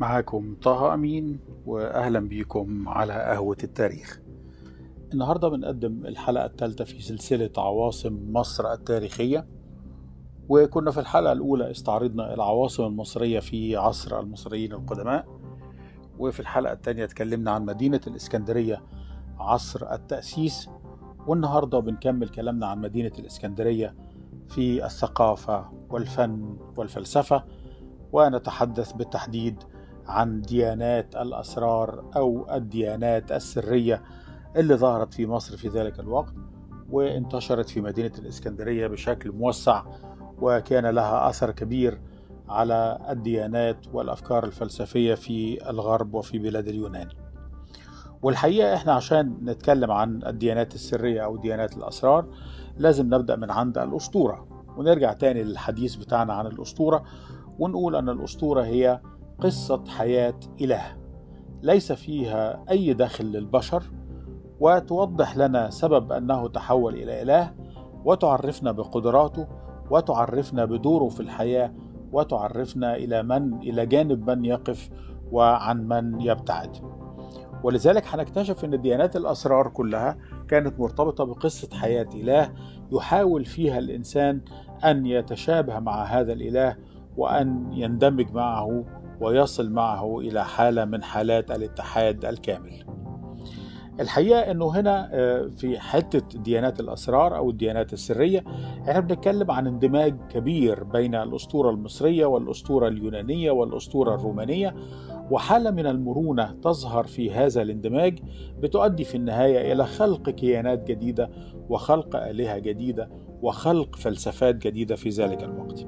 معاكم طه أمين وأهلا بيكم على قهوة التاريخ. النهاردة بنقدم الحلقة الثالثة في سلسلة عواصم مصر التاريخية وكنا في الحلقة الأولى استعرضنا العواصم المصرية في عصر المصريين القدماء وفي الحلقة الثانية اتكلمنا عن مدينة الإسكندرية عصر التأسيس والنهاردة بنكمل كلامنا عن مدينة الإسكندرية في الثقافة والفن والفلسفة ونتحدث بالتحديد عن ديانات الأسرار أو الديانات السرية اللي ظهرت في مصر في ذلك الوقت وانتشرت في مدينة الإسكندرية بشكل موسع وكان لها أثر كبير على الديانات والأفكار الفلسفية في الغرب وفي بلاد اليونان. والحقيقة إحنا عشان نتكلم عن الديانات السرية أو ديانات الأسرار لازم نبدأ من عند الأسطورة. ونرجع تاني للحديث بتاعنا عن الأسطورة ونقول أن الأسطورة هي قصة حياة إله. ليس فيها أي دخل للبشر وتوضح لنا سبب أنه تحول إلى إله وتعرفنا بقدراته وتعرفنا بدوره في الحياة وتعرفنا إلى من إلى جانب من يقف وعن من يبتعد. ولذلك هنكتشف أن ديانات الأسرار كلها كانت مرتبطة بقصة حياة إله يحاول فيها الإنسان أن يتشابه مع هذا الإله وأن يندمج معه ويصل معه إلى حالة من حالات الاتحاد الكامل. الحقيقة أنه هنا في حتة ديانات الأسرار أو الديانات السرية إحنا بنتكلم عن اندماج كبير بين الأسطورة المصرية والأسطورة اليونانية والأسطورة الرومانية وحالة من المرونة تظهر في هذا الاندماج بتؤدي في النهاية إلى خلق كيانات جديدة وخلق آلهة جديدة وخلق فلسفات جديدة في ذلك الوقت.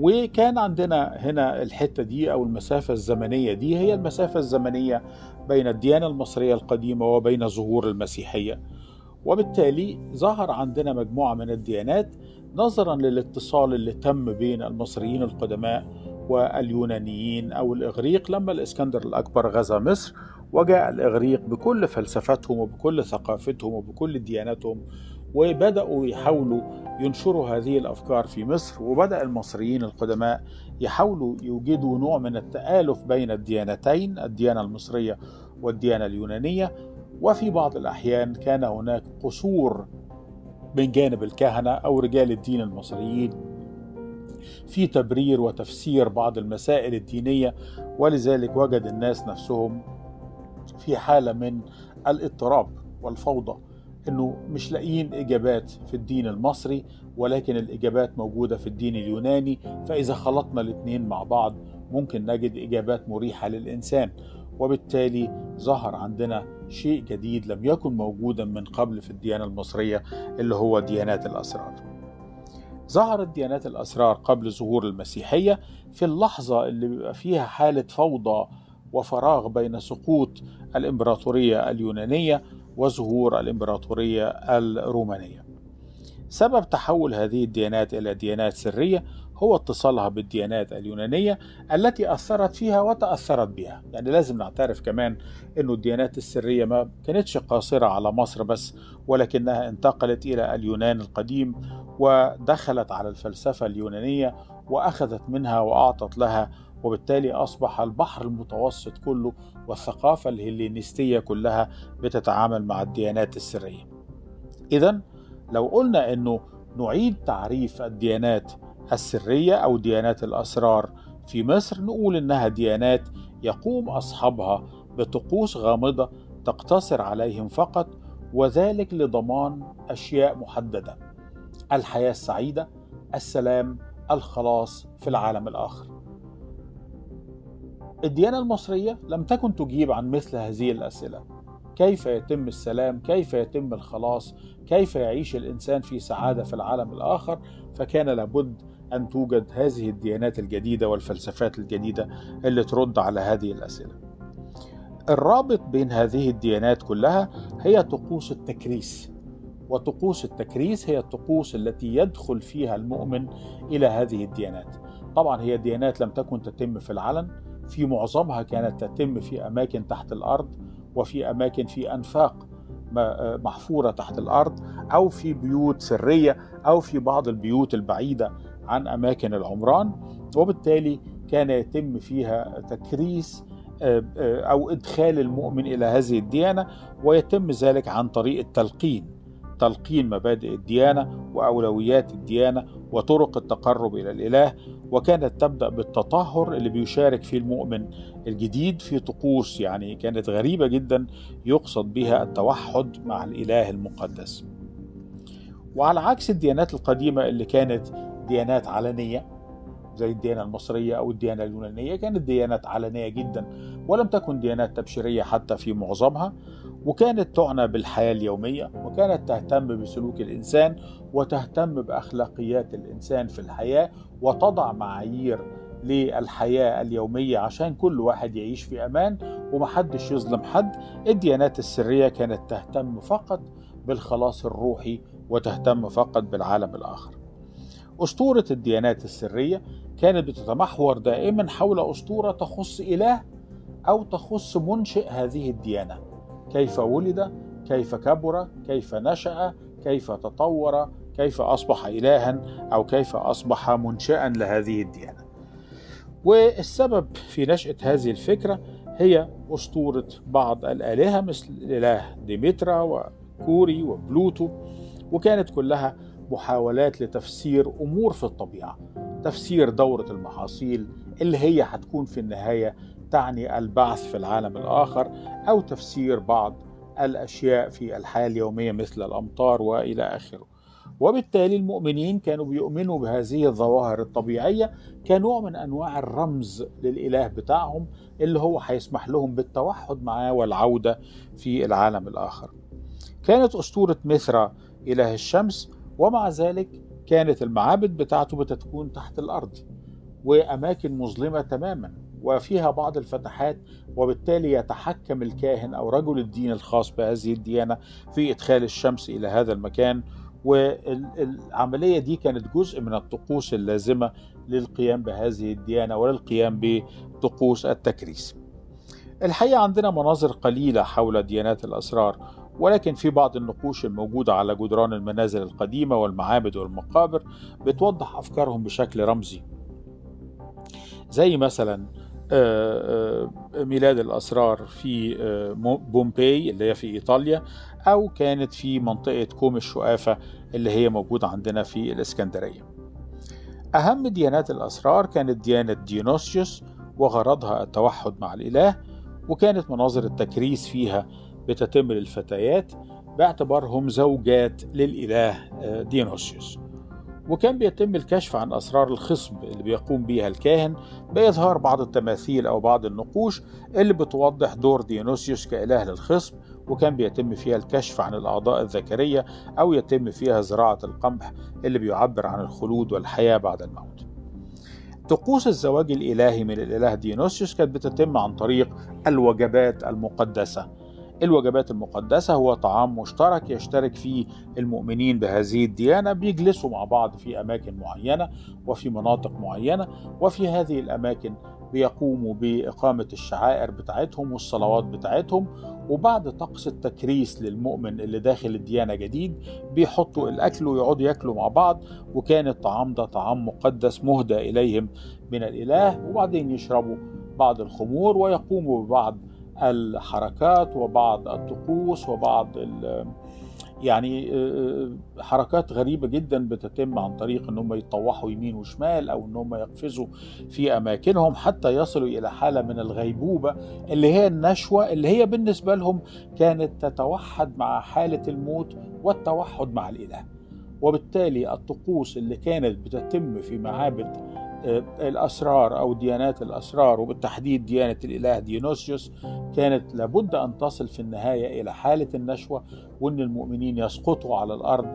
وكان عندنا هنا الحتة دي أو المسافة الزمنية دي هي المسافة الزمنية بين الديانة المصرية القديمة وبين ظهور المسيحية. وبالتالي ظهر عندنا مجموعة من الديانات نظرا للاتصال اللي تم بين المصريين القدماء واليونانيين أو الإغريق لما الإسكندر الأكبر غزا مصر وجاء الإغريق بكل فلسفتهم وبكل ثقافتهم وبكل دياناتهم وبدأوا يحاولوا ينشروا هذه الأفكار في مصر وبدأ المصريين القدماء يحاولوا يوجدوا نوع من التآلف بين الديانتين الديانة المصرية والديانة اليونانية. وفي بعض الأحيان كان هناك قصور من جانب الكهنة أو رجال الدين المصريين في تبرير وتفسير بعض المسائل الدينية ولذلك وجد الناس نفسهم في حالة من الاضطراب والفوضى. إنه مش لاقيين إجابات في الدين المصري ولكن الإجابات موجودة في الدين اليوناني فإذا خلطنا الاثنين مع بعض ممكن نجد إجابات مريحة للإنسان وبالتالي ظهر عندنا شيء جديد لم يكن موجودا من قبل في الديانة المصرية اللي هو ديانات الأسرار. ظهرت ديانات الأسرار قبل ظهور المسيحية في اللحظة اللي بيبقى فيها حالة فوضى وفراغ بين سقوط الإمبراطورية اليونانية وظهور الإمبراطورية الرومانية. سبب تحول هذه الديانات إلى ديانات سرية هو اتصالها بالديانات اليونانية التي أثرت فيها وتأثرت بها، يعني لازم نعترف كمان إنه الديانات السرية ما كانتش قاصرة على مصر بس ولكنها انتقلت إلى اليونان القديم ودخلت على الفلسفة اليونانية وأخذت منها وأعطت لها وبالتالي أصبح البحر المتوسط كله والثقافة الهلينستية كلها بتتعامل مع الديانات السرية. إذا لو قلنا أنه نعيد تعريف الديانات السرية أو ديانات الأسرار في مصر نقول إنها ديانات يقوم أصحابها بطقوس غامضة تقتصر عليهم فقط وذلك لضمان أشياء محددة الحياة السعيدة السلام الخلاص في العالم الآخر. الديانة المصرية لم تكن تجيب عن مثل هذه الأسئلة. كيف يتم السلام؟ كيف يتم الخلاص؟ كيف يعيش الإنسان في سعادة في العالم الآخر؟ فكان لابد أن توجد هذه الديانات الجديدة والفلسفات الجديدة اللي ترد على هذه الأسئلة. الرابط بين هذه الديانات كلها هي طقوس التكريس. وطقوس التكريس هي الطقوس التي يدخل فيها المؤمن إلى هذه الديانات. طبعا هي ديانات لم تكن تتم في العلن في معظمها كانت تتم في أماكن تحت الأرض وفي أماكن في أنفاق محفورة تحت الأرض أو في بيوت سرية أو في بعض البيوت البعيدة عن أماكن العمران. وبالتالي كان يتم فيها تكريس أو إدخال المؤمن إلى هذه الديانة ويتم ذلك عن طريق التلقين. تلقين مبادئ الديانة وأولويات الديانة وطرق التقرب إلى الإله وكانت تبدأ بالتطهر اللي بيشارك فيه المؤمن الجديد في طقوس يعني كانت غريبة جدا يقصد بها التوحد مع الإله المقدس. وعلى عكس الديانات القديمة اللي كانت ديانات علنية زي الديانة المصرية أو الديانة اليونانية كانت ديانات علنية جدا ولم تكن ديانات تبشيرية حتى في معظمها. وكانت تعنى بالحياة اليومية وكانت تهتم بسلوك الإنسان وتهتم بأخلاقيات الإنسان في الحياة وتضع معايير للحياة اليومية عشان كل واحد يعيش في أمان ومحدش يظلم حد. الديانات السرية كانت تهتم فقط بالخلاص الروحي وتهتم فقط بالعالم الآخر. أسطورة الديانات السرية كانت بتتمحور دائما حول أسطورة تخص إله أو تخص منشئ هذه الديانة. كيف ولد كيف كبر كيف نشأ كيف تطور كيف أصبح إلها أو كيف أصبح منشئا لهذه الديانة. والسبب في نشأة هذه الفكرة هي أسطورة بعض الآلهة مثل الإله ديمترا وكوري وبلوتو وكانت كلها محاولات لتفسير أمور في الطبيعة تفسير دورة المحاصيل اللي هي هتكون في النهاية تعني البعث في العالم الآخر أو تفسير بعض الأشياء في الحياة اليومية مثل الأمطار وإلى آخره. وبالتالي المؤمنين كانوا بيؤمنوا بهذه الظواهر الطبيعية كنوع من أنواع الرمز للإله بتاعهم اللي هو هيسمح لهم بالتوحد معاه والعودة في العالم الآخر. كانت أسطورة ميثرا إله الشمس ومع ذلك كانت المعابد بتاعته بتكون تحت الأرض وأماكن مظلمة تماما. وفيها بعض الفتحات وبالتالي يتحكم الكاهن أو رجل الدين الخاص بهذه الديانة في إدخال الشمس إلى هذا المكان. والعملية دي كانت جزء من الطقوس اللازمة للقيام بهذه الديانة وللقيام بطقوس التكريس. الحقيقة عندنا مناظر قليلة حول ديانات الأسرار ولكن في بعض النقوش الموجودة على جدران المنازل القديمة والمعابد والمقابر بتوضح أفكارهم بشكل رمزي. زي مثلا ميلاد الأسرار في بومباي اللي هي في إيطاليا أو كانت في منطقة كوم الشقافة اللي هي موجودة عندنا في الإسكندرية. أهم ديانات الأسرار كانت ديانة ديونوسيوس وغرضها التوحد مع الإله وكانت مناظر التكريس فيها بتتم للفتيات باعتبارهم زوجات للإله ديونوسيوس. وكان بيتم الكشف عن أسرار الخصب اللي بيقوم بيها الكاهن بإظهار بعض التماثيل أو بعض النقوش اللي بتوضح دور ديونوسيوس كإله للخصب وكان بيتم فيها الكشف عن الأعضاء الذكرية أو يتم فيها زراعة القمح اللي بيعبر عن الخلود والحياة بعد الموت. طقوس الزواج الإلهي من الإله ديونوسيوس كانت بتتم عن طريق الوجبات المقدسة. الوجبات المقدسة هو طعام مشترك يشترك فيه المؤمنين بهذه الديانة بيجلسوا مع بعض في أماكن معينة وفي مناطق معينة وفي هذه الأماكن بيقوموا بإقامة الشعائر بتاعتهم والصلوات بتاعتهم. وبعد طقس التكريس للمؤمن اللي داخل الديانة جديد بيحطوا الأكل ويقعدوا ياكلوا مع بعض. وكان الطعام ده طعام مقدس مهدى إليهم من الإله وبعدين يشربوا بعض الخمور ويقوموا ببعض الحركات وبعض الطقوس وبعض يعني حركات غريبة جدا بتتم عن طريق إن هم يتطوحوا يمين وشمال أو إن هم يقفزوا في أماكنهم حتى يصلوا إلى حالة من الغيبوبة اللي هي النشوة اللي هي بالنسبة لهم كانت تتوحد مع حالة الموت والتوحد مع الإله. وبالتالي الطقوس اللي كانت بتتم في معابد الأسرار أو ديانات الأسرار وبالتحديد ديانة الإله ديونوسيوس كانت لابد أن تصل في النهاية إلى حالة النشوة وأن المؤمنين يسقطوا على الأرض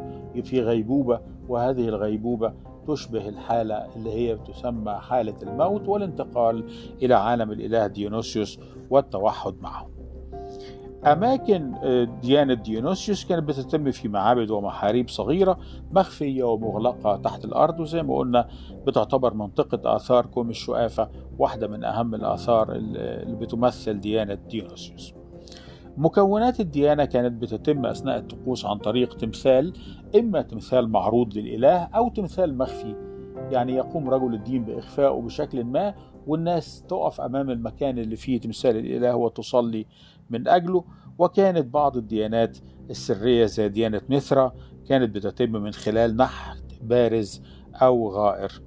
في غيبوبة وهذه الغيبوبة تشبه الحالة اللي هي تسمى حالة الموت والانتقال إلى عالم الإله ديونوسيوس والتوحد معه. أماكن ديانة ديونوسيوس كانت بتتم في معابد ومحاريب صغيرة مخفية ومغلقة تحت الأرض وزي ما قلنا بتعتبر منطقة آثار كوم الشقافة واحدة من أهم الآثار اللي بتمثل ديانة ديونوسيوس. مكونات الديانة كانت بتتم أثناء الطقوس عن طريق تمثال إما تمثال معروض للإله أو تمثال مخفي يعني يقوم رجل الدين بإخفائه بشكل ما والناس تقف أمام المكان اللي فيه تمثال الإله وتصلي من أجله وكانت بعض الديانات السرية زي ديانة مثرى كانت بتتم من خلال نحت بارز أو غائر.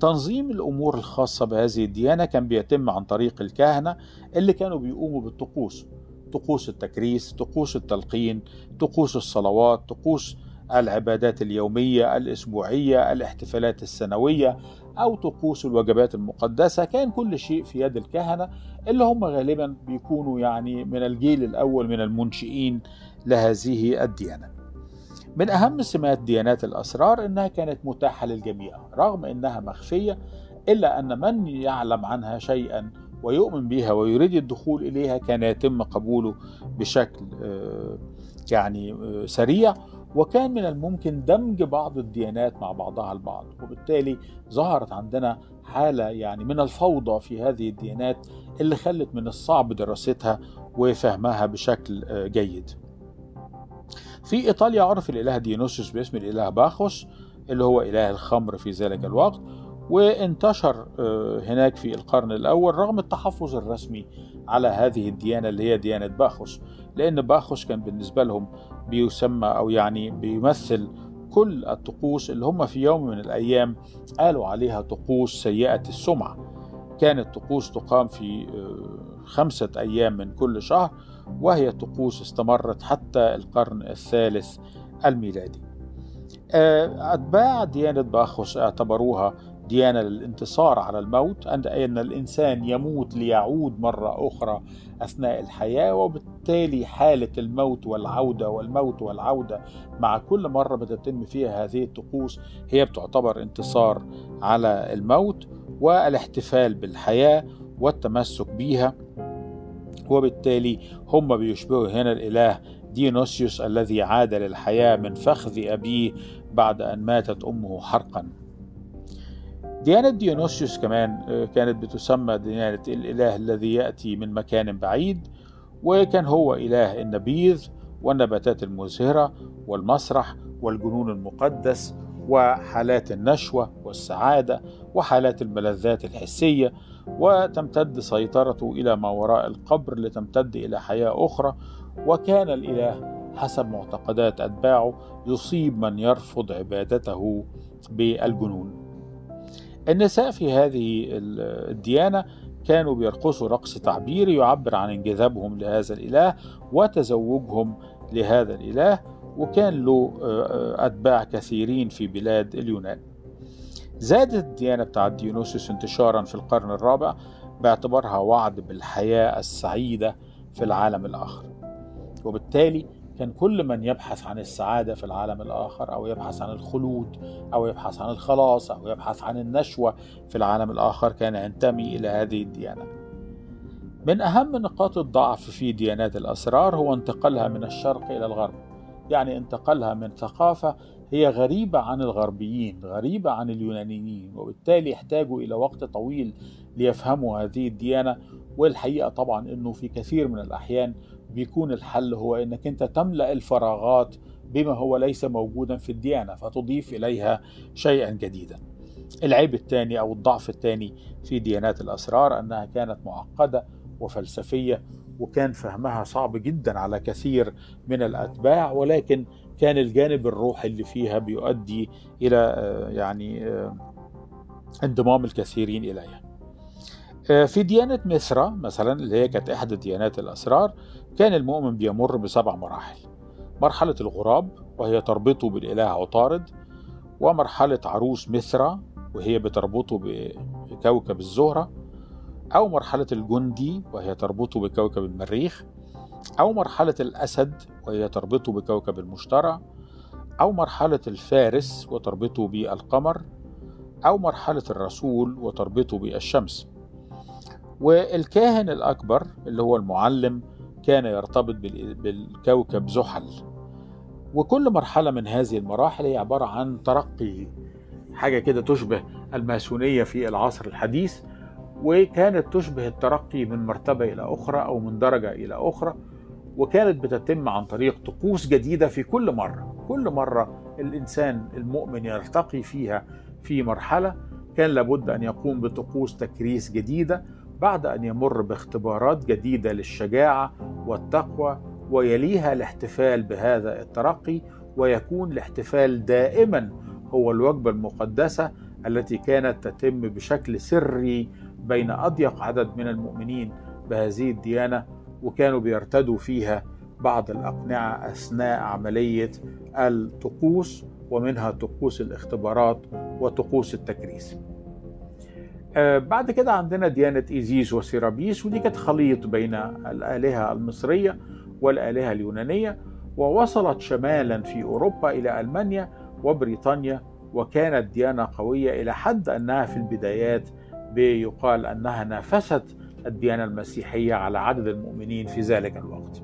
تنظيم الأمور الخاصة بهذه الديانة كان بيتم عن طريق الكهنة اللي كانوا بيقوموا بالطقوس طقوس التكريس طقوس التلقين طقوس الصلوات طقوس العبادات اليومية الأسبوعية الاحتفالات السنوية أو طقوس الوجبات المقدسة كان كل شيء في يد الكهنة اللي هم غالبا بيكونوا يعني من الجيل الأول من المنشئين لهذه الديانة. من أهم سمات ديانات الأسرار أنها كانت متاحة للجميع رغم أنها مخفية إلا أن من يعلم عنها شيئا ويؤمن بها ويريد الدخول إليها كان يتم قبوله بشكل يعني سريع. وكان من الممكن دمج بعض الديانات مع بعضها البعض. وبالتالي ظهرت عندنا حالة يعني من الفوضى في هذه الديانات اللي خلت من الصعب دراستها وفهمها بشكل جيد. في إيطاليا عرف الإله ديونيسوس باسم الإله باخوس اللي هو إله الخمر في ذلك الوقت وانتشر هناك في القرن الأول رغم التحفظ الرسمي على هذه الديانة اللي هي ديانة باخوس. لأن باخوس كان بالنسبة لهم بيسمى أو يعني بيمثل كل الطقوس اللي هم في يوم من الأيام قالوا عليها طقوس سيئة السمعة. كانت طقوس تقام في خمسة أيام من كل شهر وهي طقوس استمرت حتى القرن الثالث الميلادي. أتباع ديانة باخوس اعتبروها ديانة للانتصار على الموت أن الإنسان يموت ليعود مرة أخرى أثناء الحياة وبالتالي حالة الموت والعودة والموت والعودة مع كل مرة بتتم فيها هذه الطقوس هي بتعتبر انتصار على الموت والاحتفال بالحياة والتمسك بيها. وبالتالي هم بيشبهوا هنا الإله ديونوسيوس الذي عاد للحياة من فخذ أبيه بعد أن ماتت أمه حرقا. ديانة ديونوسيوس كمان كانت بتسمى ديانة الإله الذي يأتي من مكان بعيد وكان هو إله النبيذ والنباتات المزهرة والمسرح والجنون المقدس وحالات النشوة والسعادة وحالات الملذات الحسية وتمتد سيطرته إلى ما وراء القبر لتمتد إلى حياة أخرى وكان الإله حسب معتقدات أتباعه يصيب من يرفض عبادته بالجنون. النساء في هذه الديانة كانوا بيرقصوا رقص تعبيري يعبر عن انجذابهم لهذا الإله وتزوجهم لهذا الإله وكان له أتباع كثيرين في بلاد اليونان. زادت الديانة بتاعت ديونوسوس انتشارا في القرن الرابع باعتبارها وعد بالحياة السعيدة في العالم الآخر. وبالتالي كان كل من يبحث عن السعادة في العالم الآخر أو يبحث عن الخلود أو يبحث عن الخلاص أو يبحث عن النشوة في العالم الآخر كان ينتمي إلى هذه الديانة. من أهم نقاط الضعف في ديانات الأسرار هو انتقالها من الشرق إلى الغرب. يعني انتقالها من ثقافة هي غريبة عن الغربيين غريبة عن اليونانيين وبالتالي يحتاجوا إلى وقت طويل ليفهموا هذه الديانة. والحقيقة طبعا أنه في كثير من الأحيان بيكون الحل هو أنك أنت تملأ الفراغات بما هو ليس موجودا في الديانة فتضيف إليها شيئا جديدا. العيب الثاني أو الضعف الثاني في ديانات الأسرار أنها كانت معقدة وفلسفية وكان فهمها صعب جدا على كثير من الأتباع ولكن كان الجانب الروحي اللي فيها بيؤدي إلى يعني انضمام الكثيرين إليها. في ديانة مصر مثلا اللي هي كانت إحدى ديانات الأسرار كان المؤمن بيمر بسبع مراحل. مرحلة الغراب وهي تربطه بالإله عطارد ومرحلة عروس مصر وهي بتربطه بكوكب الزهرة أو مرحلة الجندي وهي تربطه بكوكب المريخ أو مرحلة الأسد وهي تربطه بكوكب المشتري أو مرحلة الفارس وتربطه بالقمر أو مرحلة الرسول وتربطه بالشمس. والكاهن الأكبر اللي هو المعلم كان يرتبط بالكوكب زحل. وكل مرحلة من هذه المراحل هي عبارة عن ترقي حاجة كده تشبه الماسونية في العصر الحديث وكانت تشبه الترقي من مرتبة إلى أخرى أو من درجة إلى أخرى وكانت بتتم عن طريق طقوس جديدة في كل مرة. كل مرة الإنسان المؤمن يرتقي فيها في مرحلة كان لابد أن يقوم بطقوس تكريس جديدة بعد أن يمر باختبارات جديدة للشجاعة والتقوى ويليها الاحتفال بهذا الترقي ويكون الاحتفال دائما هو الوجبة المقدسة التي كانت تتم بشكل سري بين أضيق عدد من المؤمنين بهذه الديانة وكانوا بيرتدوا فيها بعض الأقنعة أثناء عملية الطقوس ومنها طقوس الاختبارات وطقوس التكريس. بعد كده عندنا ديانة إيزيس وسيرابيس ودي كانت خليط بين الآلهة المصرية والآلهة اليونانية ووصلت شمالا في أوروبا إلى ألمانيا وبريطانيا وكانت ديانة قوية إلى حد أنها في البدايات بيقال أنها نافست الديانة المسيحية على عدد المؤمنين في ذلك الوقت.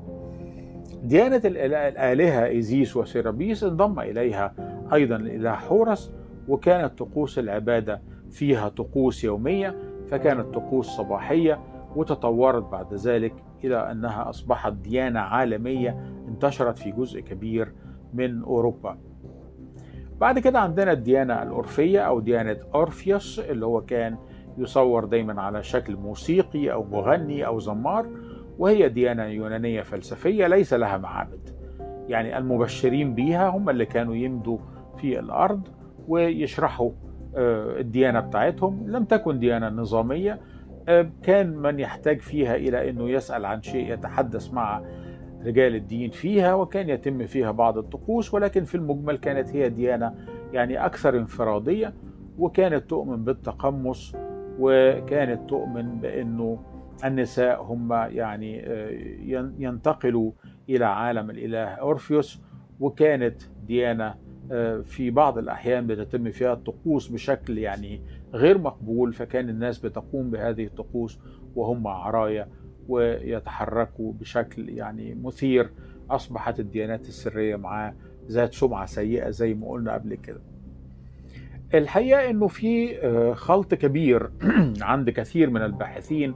ديانة الآلهة إيزيس وسيرابيس انضم إليها أيضا الإله حورس وكانت طقوس العبادة فيها طقوس يومية فكانت طقوس صباحية وتطورت بعد ذلك إلى أنها أصبحت ديانة عالمية انتشرت في جزء كبير من أوروبا. بعد كده عندنا الديانة الأورفية أو ديانة أورفيوس اللي هو كان يصور دايما على شكل موسيقي أو مغني أو زمار وهي ديانة يونانية فلسفية ليس لها معابد. يعني المبشرين بيها هم اللي كانوا يمدوا في الأرض ويشرحوا الديانة بتاعتهم. لم تكن ديانة نظامية. كان من يحتاج فيها إلى أنه يسأل عن شيء يتحدث مع رجال الدين فيها وكان يتم فيها بعض الطقوس ولكن في المجمل كانت هي ديانة يعني أكثر انفرادية وكانت تؤمن بالتقمص وكانت تؤمن بأنه النساء هم يعني ينتقلوا إلى عالم الإله أورفيوس وكانت ديانة في بعض الأحيان بتتم فيها الطقوس بشكل يعني غير مقبول فكان الناس بتقوم بهذه الطقوس وهم عرايا ويتحركوا بشكل يعني مثير. أصبحت الديانات السرية معاه ذات سمعة سيئة زي ما قلنا قبل كده. الحقيقة أنه في خلط كبير عند كثير من الباحثين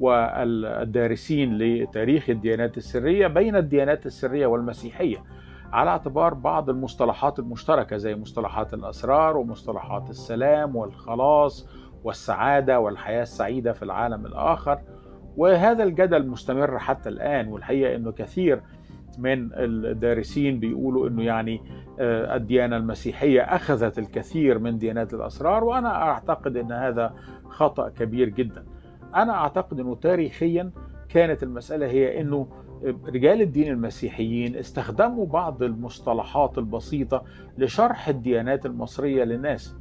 والدارسين لتاريخ الديانات السرية بين الديانات السرية والمسيحية. على اعتبار بعض المصطلحات المشتركة زي مصطلحات الأسرار ومصطلحات السلام والخلاص والسعادة والحياة السعيدة في العالم الآخر. وهذا الجدل مستمر حتى الآن والحقيقة أنه كثير من الدارسين بيقولوا أنه يعني الديانة المسيحية أخذت الكثير من ديانات الأسرار وأنا أعتقد أن هذا خطأ كبير جدا. أنا أعتقد أنه تاريخيا كانت المسألة هي أنه رجال الدين المسيحيين استخدموا بعض المصطلحات البسيطة لشرح الديانات المصرية للناس.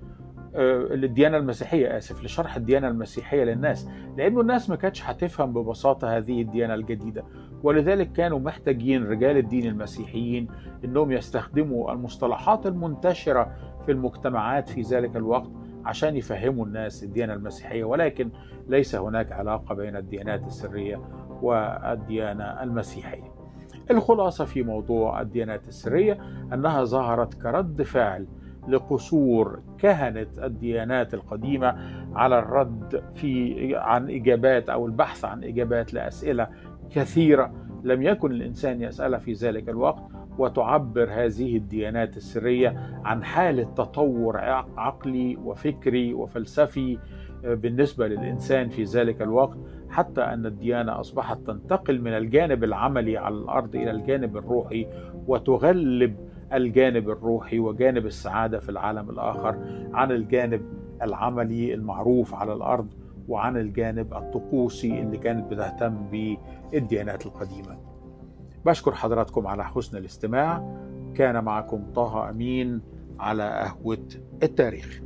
الديانة المسيحية آسف لشرح الديانة المسيحية للناس. لأنه الناس ما كانتش هتفهم ببساطة هذه الديانة الجديدة. ولذلك كانوا محتاجين رجال الدين المسيحيين أنهم يستخدموا المصطلحات المنتشرة في المجتمعات في ذلك الوقت عشان يفهموا الناس الديانة المسيحية. ولكن ليس هناك علاقة بين الديانات السرية والديانة المسيحية. الخلاصة في موضوع الديانات السرية أنها ظهرت كرد فعل لقصور كهنة الديانات القديمة على الرد في عن إجابات أو البحث عن إجابات لأسئلة كثيرة. لم يكن الإنسان يسألها في ذلك الوقت وتعبر هذه الديانات السرية عن حالة تطور عقلي وفكري وفلسفي بالنسبة للإنسان في ذلك الوقت حتى أن الديانة أصبحت تنتقل من الجانب العملي على الأرض إلى الجانب الروحي وتغلب الجانب الروحي وجانب السعادة في العالم الآخر عن الجانب العملي المعروف على الأرض وعن الجانب الطقوسي اللي كانت بتهتم بالديانات القديمة. بشكر حضراتكم على حسن الاستماع. كان معكم طه أمين على قهوة التاريخ.